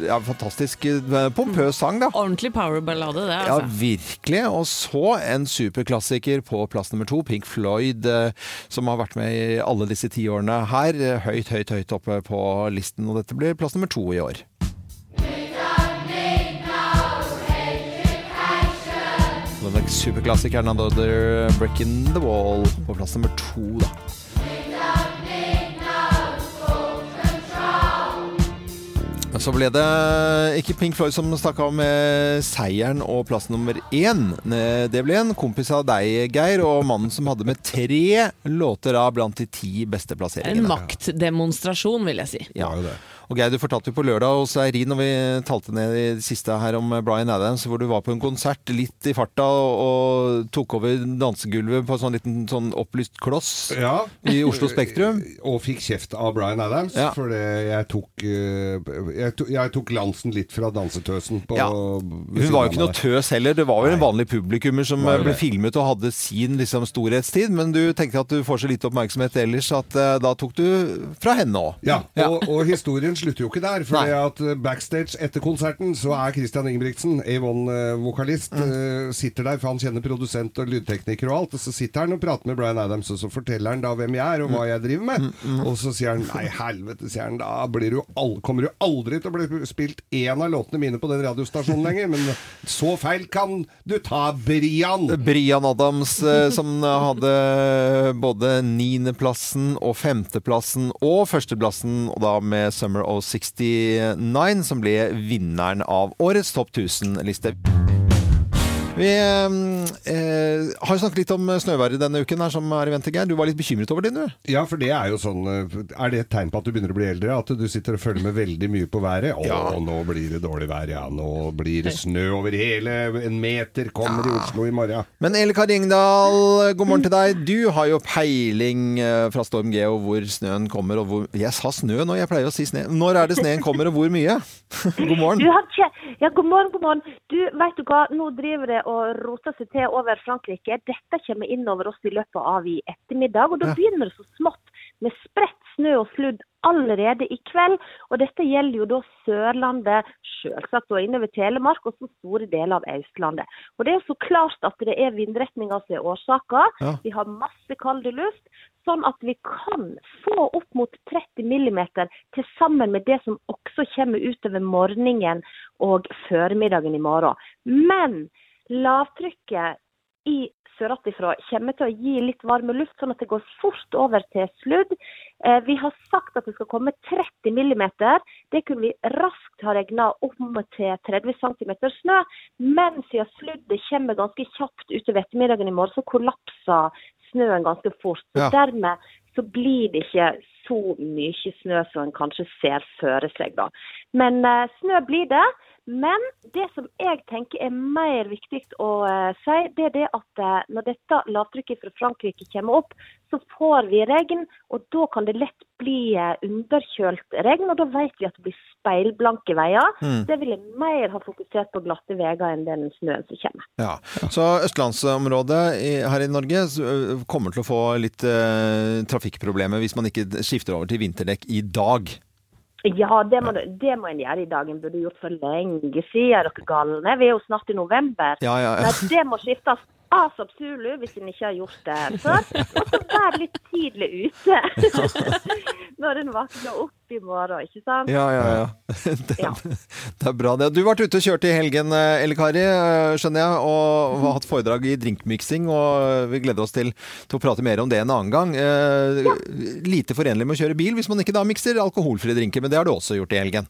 ja, Fantastisk eh, pompøs sang, da. Ordentlig powerballade, det. Ja, altså. virkelig. Og så en superklassiker på plass nummer to, Pink Floyd, eh, som har vært med i alle disse tiårene her. Høyt, høyt, høyt oppe på listen, og dette blir plass nummer to i år. Superklassikeren Another Break in the Wall på plass nummer to, da. Så ble det ikke Pink Floyd som stakk av med seieren og plass nummer én. Det ble en kompis av deg, Geir, og mannen som hadde med tre låter av blant de ti beste En maktdemonstrasjon, vil jeg si. Ja. Og Geir, du fortalte jo på lørdag hos Eirin når vi talte ned i det siste her om Bryan Adams, hvor du var på en konsert litt i farta og, tok over dansegulvet på en sånn liten sånn opplyst kloss Ja. i Oslo Spektrum. [laughs] Og fikk kjeft av Bryan Adams, Ja. fordi jeg tok, eh, jeg tok Jeg tok glansen litt fra dansetøsen på Ja. Hun var jo ikke noe tøs heller. Det var jo en vanlig publikummer som ble filmet og hadde sin liksom, storhetstid. Men du tenkte at du får så lite oppmerksomhet ellers at eh, da tok du fra henne òg. Ja, og, og historien slutter jo ikke der. For at eh, backstage etter konserten så er Christian Ingebrigtsen, A1-vokalist, Mm. sitter der, for han kjenner produsent og lydtekniker og alt. Og så sitter han og prater med Bryan Adams, og så forteller han da hvem jeg er og Mm. hva jeg driver med. Og så sier han nei, helvete, sier han, da blir du al kommer du aldri til å bli spilt én av låtene mine på den radiostasjonen lenger. Men så feil kan du ta, Brian! Brian Adams, eh, som hadde både niendeplassen og femteplassen og førsteplassen, og da med Summer of 69, som ble vinneren av årets Topp 1000-liste. Vi eh, har snakket litt om snøværet denne uken her som er i vente, Geir. Du var litt bekymret over det, du? Ja, for det er jo sånn eh, Er det et tegn på at du begynner å bli eldre? At du sitter og følger med veldig mye på været? Å, Ja. nå blir det dårlig vær, ja. Nå blir det snø over hele En meter kommer i Oslo i morgen. Men Eli Kari Ingdal, god morgen til deg. Du har jo peiling eh, fra Storm Geo hvor snøen kommer og hvor Jeg sa snø nå, jeg pleier å si sne. Når er det sneen kommer, og hvor mye? [laughs] God morgen. Du har ikke, ja, god morgen, god morgen. Du, vet du hva, nå driver det og roter seg til over Frankrike. Dette kommer inn over oss i løpet av i ettermiddag, og da Ja. begynner det så smått med spredt snø og sludd allerede i kveld. Og dette gjelder jo da Sørlandet, selvsagt og innover Telemark, og så store deler av Østlandet. Og det er jo så klart at det er vindretninga som er årsaka. Ja. Vi har masse kald luft. Sånn at vi kan få opp mot 30 millimeter til sammen med det som også kommer utover morgenen og formiddagen i morgen. Men lavtrykket i søratifra kommer til å gi litt varme luft, sånn at det går fort over til sludd. Eh, vi har sagt at det skal komme 30 millimeter. Det kunne vi raskt ha regna om til 30 cm snø. Men siden sluddet kommer ganske kjapt utover ettermiddagen i morgen, så kollapser snøen ganske fort. Så Ja. Dermed så blir det ikke så mye snø som en kanskje ser føre seg. da. Men eh, snø blir det. Men det som jeg tenker er mer viktig å eh, si, det er det at eh, når dette lavtrykket fra Frankrike kommer opp, så får vi regn, og da kan det lett bli eh, underkjølt regn. Og da vet vi at det blir speilblanke veier. Mm. Det vil jeg mer ha fokusert på glatte veier enn den snøen som kommer. Ja. Så østlandsområdet her i Norge kommer til å få litt eh, trafikkproblemer hvis man ikke skifter over til vinterdekk i dag. Ja, det må, det må en gjøre i dag. En burde gjort for lenge siden, er dere galne. Vi er jo snart i november. Ja, ja, ja. Nei, det må skiftes asap zulu hvis en ikke har gjort det før. Og så være litt tidlig ute [laughs] når en våkner opp i morgen, ikke sant? Ja, ja, ja. [laughs] Det, det er bra det. Du har vært ute og kjørt i helgen, eh, Elle Kari, eh, skjønner jeg, og har hatt foredrag i drinkmiksing, og vi gleder oss til, til å prate mer om det en annen gang. Eh, Lite forenlig med å kjøre bil hvis man ikke da mikser alkoholfrie drinker, men det har du også gjort i helgen.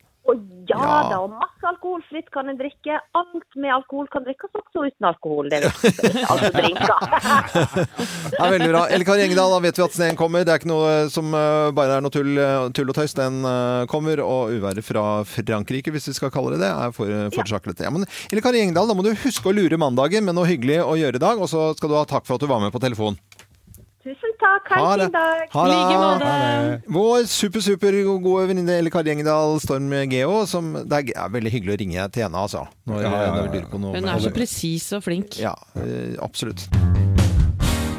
Ja, Ja. da, og masse alkoholfritt kan en drikke. Alt med alkohol kan drikkes, også uten alkohol. Det er. [laughs] Altså drinker. Er [laughs] veldig bra. Elle Kari Engedal, da vet vi at sneen kommer. Det er ikke noe som eh, bare er noe tull, eh, tull og tøys. Den eh, kommer, og uværet fra Frankrike, hvis vi skal kalle det det, er for, forårsaket. Ja, men Elle Kari Engedal, da må du huske å lure mandagen med noe hyggelig å gjøre i dag, og så skal du ha takk for at du var med på telefon. Takk. Ha Ha en det. fin dag. Ha det. Vår super, super gode venninne Elle Kari Engedal, Storm Geo, som det er, er veldig hyggelig å ringe til henne, altså. Når, Ja, ja, ja. når Hun er så presis og flink. Ja, eh, absolutt.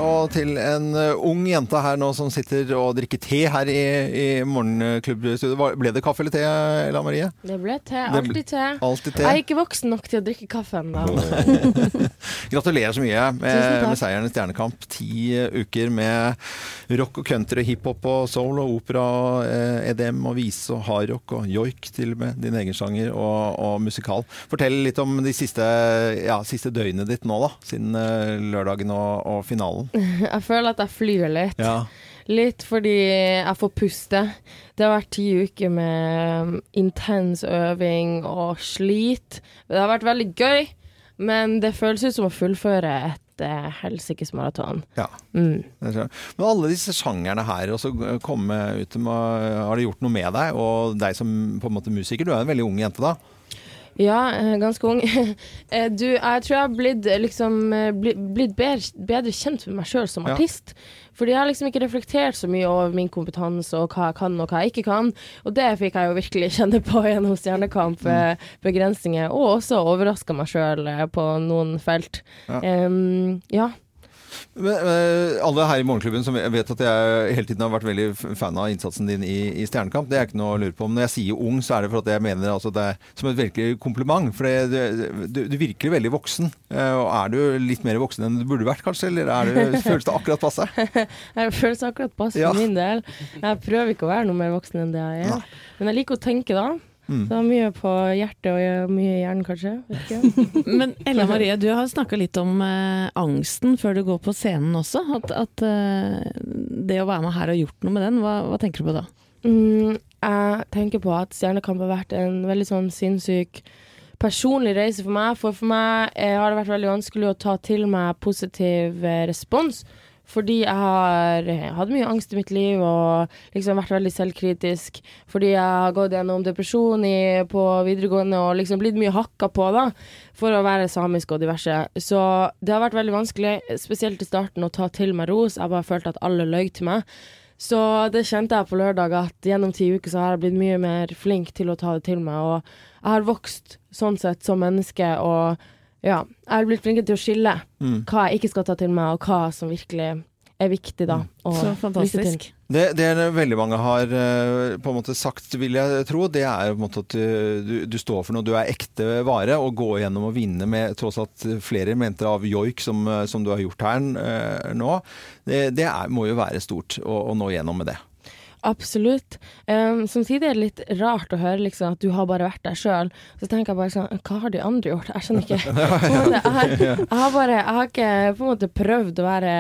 Og til en eh, ung jente her nå som sitter og drikker te her i, i morgenklubbstudioet. Ble det kaffe eller te, Ella Marie? Det ble te. Alltid te. Alltid te. Jeg er ikke voksen nok til å drikke kaffe ennå. [laughs] Gratulerer så mye med, med seieren i Stjernekamp. Ti uker med rock og country, hiphop og soul og opera, eh, EDM og vise og hardrock og joik til og med, din egen sjanger og, og musikal. Fortell litt om de siste, ja, siste døgnet ditt nå, da. Siden eh, lørdagen og, og finalen. [laughs] Jeg føler at jeg flyr litt. Ja. Litt fordi jeg får puste. Det har vært ti uker med intens øving og slit. Det har vært veldig gøy, men det føles ut som å fullføre et uh, helsikes maraton. Ja. Mm. Men alle disse sjangerne her, og så komme ut med Har det gjort noe med deg, og deg som på en måte musiker? Du er en veldig ung jente da. Ja, eh, ganske ung. [laughs] Eh, du, jeg tror jeg har blitt, eh, liksom, blitt bedre, bedre kjent med meg sjøl som Ja. artist. Fordi jeg har liksom ikke reflektert så mye over min kompetanse og hva jeg kan og hva jeg ikke kan. Og det fikk jeg jo virkelig [laughs] kjenne på gjennom Stjernekamp. eh, Begrensninger. Og også overraska meg sjøl på noen felt. Ja. Um, ja. Men, eh, alle her i Morgenklubben som vet at jeg hele tiden har vært veldig fan av innsatsen din i, i Stjernekamp, det er ikke noe å lure på. Men når jeg sier ung, så er det for at jeg mener altså det er som et virkelig kompliment. For det, det, du, du virker veldig voksen. Eh, Og er du litt mer voksen enn du burde vært, kanskje? Eller er du, [laughs] føles det akkurat passe? [laughs] Jeg føles akkurat passe Ja. min del. Jeg prøver ikke å være noe mer voksen enn det jeg er. Men jeg liker å tenke, da. Mm. Så mye på hjertet og mye i hjernen, kanskje. Ikke. [laughs] Men Ella Marie, du har snakka litt om eh, angsten før du går på scenen også. At, at eh, det å være med her har gjort noe med den. Hva, hva tenker du på da? Mm, jeg tenker på at Stjernekamp har vært en veldig sånn sinnssyk personlig reise for meg. For for meg eh, har det vært veldig vanskelig å ta til meg positiv eh, respons. Fordi jeg har eh, hatt mye angst i mitt liv og liksom vært veldig selvkritisk. Fordi jeg har gått gjennom depresjon i, på videregående og liksom blitt mye hakka på da, for å være samisk og diverse. Så det har vært veldig vanskelig, spesielt i starten, å ta til meg ros. Jeg bare følt at alle løy til meg. Så det kjente jeg på lørdag, at gjennom ti uker så har jeg blitt mye mer flink til å ta det til meg. Og jeg har vokst sånn sett som menneske, og ja, jeg har blitt flinkere til å skille Mm. hva jeg ikke skal ta til meg, og hva som virkelig er viktig, da. å Så lytte fantastisk. til. Det, det veldig mange har eh, på en måte sagt, vil jeg tro, det er på en måte at du, du, du står for noe, du er ekte vare. Å gå gjennom og vinne med tross alt flere elementer av joik som, eh, som du har gjort her eh, nå, det, det er, må jo være stort å, å nå gjennom med det. Absolutt. Um, samtidig er det litt rart å høre liksom, at du har bare vært der sjøl. Så tenker jeg bare sånn Hva har de andre gjort? Jeg skjønner ikke. Måte, jeg, har, jeg har bare Jeg har ikke på en måte prøvd å være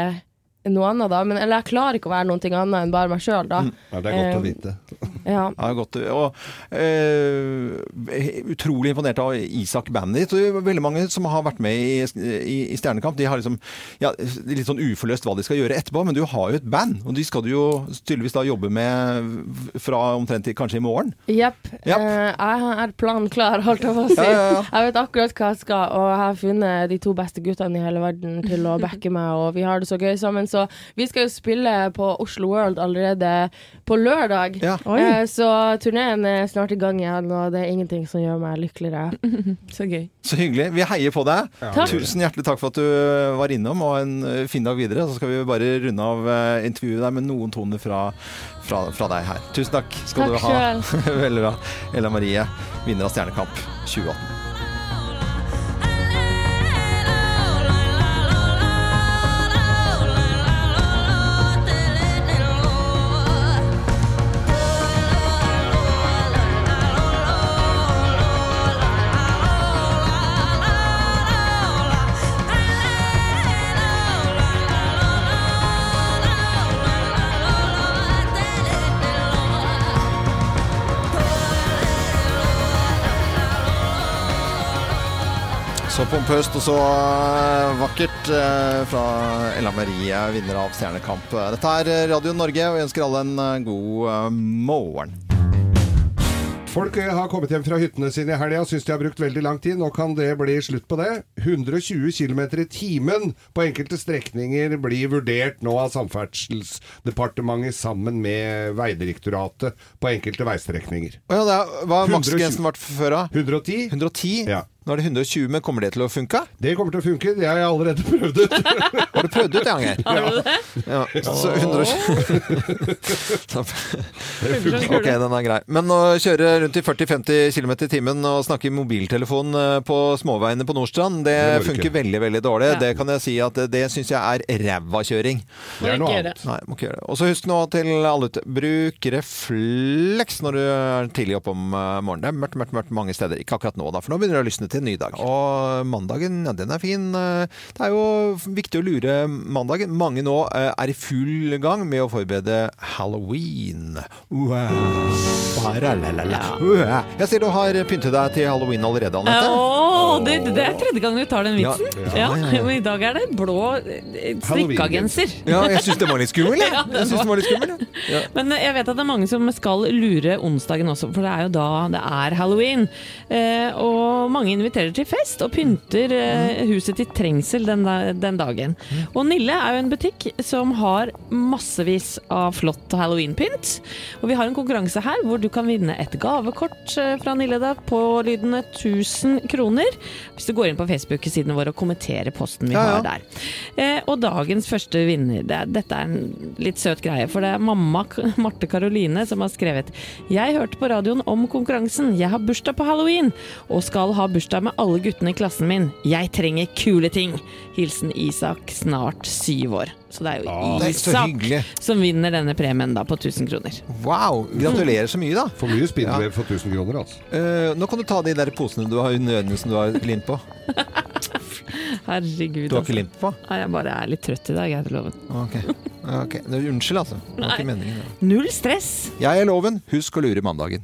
noe annet, da. Men, eller jeg klarer ikke å være noe annet enn bare meg sjøl, da. Ja, det er godt å Um, vite. [laughs] Ja. Ja, godt. Og uh, utrolig imponert av Isak er veldig mange som har vært med i, i, i Stjernekamp, de har liksom ja, litt sånn uforløst hva de skal gjøre etterpå. Men du har jo et band, og de skal du jo tydeligvis da jobbe med fra omtrent til kanskje i morgen. Jepp. Eh, jeg har planen klar, holdt jeg på å si. Ja, ja, ja. Jeg vet akkurat hva jeg skal, og jeg har funnet de to beste guttene i hele verden til å backe meg, og vi har det så gøy sammen. Så vi skal jo spille på Oslo World allerede på lørdag. Ja. Eh, så turneen er snart i gang igjen, og det er ingenting som gjør meg lykkeligere. [laughs] så gøy. Så hyggelig. Vi heier på deg. Ja. Tusen hjertelig takk for at du var innom, og en eh, fin dag videre. Så skal vi bare runde av eh, intervjuet der med noen toner fra, fra, fra deg her. Tusen takk skal Takk du ha. [laughs] Veldig bra. Ella Marie, vinner av Stjernekamp 2018. Så og så eh, vakkert eh, fra Ella Marie, vinner av Stjernekamp. Dette er Radio Norge, og jeg ønsker alle en eh, god morgen. Folk har kommet hjem fra hyttene sine i helga og syns de har brukt veldig lang tid. Nå kan det bli slutt på det. 120 km i timen på enkelte strekninger blir vurdert nå av Samferdselsdepartementet sammen med Vegdirektoratet på enkelte veistrekninger. Ja, det er, hva har maksgrensen vært før da? 110. 110? Ja. Nå er det 120, men kommer det til å funke? Det kommer til å funke. Det har jeg allerede prøvd ut. [laughs] Har du prøvd ut, Janger? Det? Ja. Så 120 [laughs] Ok, den er grei. Men å kjøre rundt i 40-50 km i timen og snakke i mobiltelefon eh, på småveiene på Nordstrand, det, Det funker veldig, veldig dårlig. Ja. Det kan jeg si at det, det syns jeg er ræva kjøring. Det er noe annet. Nei, må ikke gjøre det. Og så husk nå til alle ute, bruk refleks når du er tidlig oppe om eh, morgenen. Det er mørkt, mørkt, mørkt mange steder. Ikke akkurat nå, da, for nå begynner det å lysne til en ny dag. Og mandagen, ja, den er fin. Eh, Det er jo viktig å lure mandagen. Mange nå eh, er i full gang med å forberede halloween. Wow. Jeg ser du har pyntet deg til halloween allerede, Anette. Åh, det, det er tredje gang du tar den vitsen. ja, Ja. Men i dag er det blå strikkagenser. strikkegenser. Ja, jeg syns det var litt skummel, jeg. Jeg synes det var litt skummel. Men eh, jeg vet at det er mange som skal lure onsdagen også, for det er jo da det er halloween. Eh, og mange inviterer til fest og pynter eh, huset til trengsel den, den dagen. Og Nille er jo en butikk som har massevis av flott halloweenpynt. Og vi har en konkurranse her hvor du kan vinne et gavekort eh, fra Nille da, på lydende 1000 kroner. Hvis du går inn på Facebook-sidene våre og kommenterer posten vi Ja, ja. har der. Eh, og dagens første vinner, det, er- dette er en litt søt greie, for det er mamma Marte Karoline som har skrevet Jeg hørte på radioen om konkurransen. Jeg har bursdag på halloween og skal ha bursdag med alle guttene i klassen min. Jeg trenger kule ting. Hilsen Isak, snart syv år. Så det er jo er Isak er som vinner denne premien da på 1000 kroner. Wow! Gratulerer så mye, da. For mye spindelvev for 1000 kroner, altså. Uh, nå kan du ta de der posene du har nødene som du har limt på. [laughs] Herregud. Du har ikke altså. limt på? Nei, jeg bare er litt trøtt i dag, jeg, til loven. Okay. okay. Er Unnskyld, altså. Det var ikke meningen. Null stress. Jeg er Loven. Husk å lure mandagen.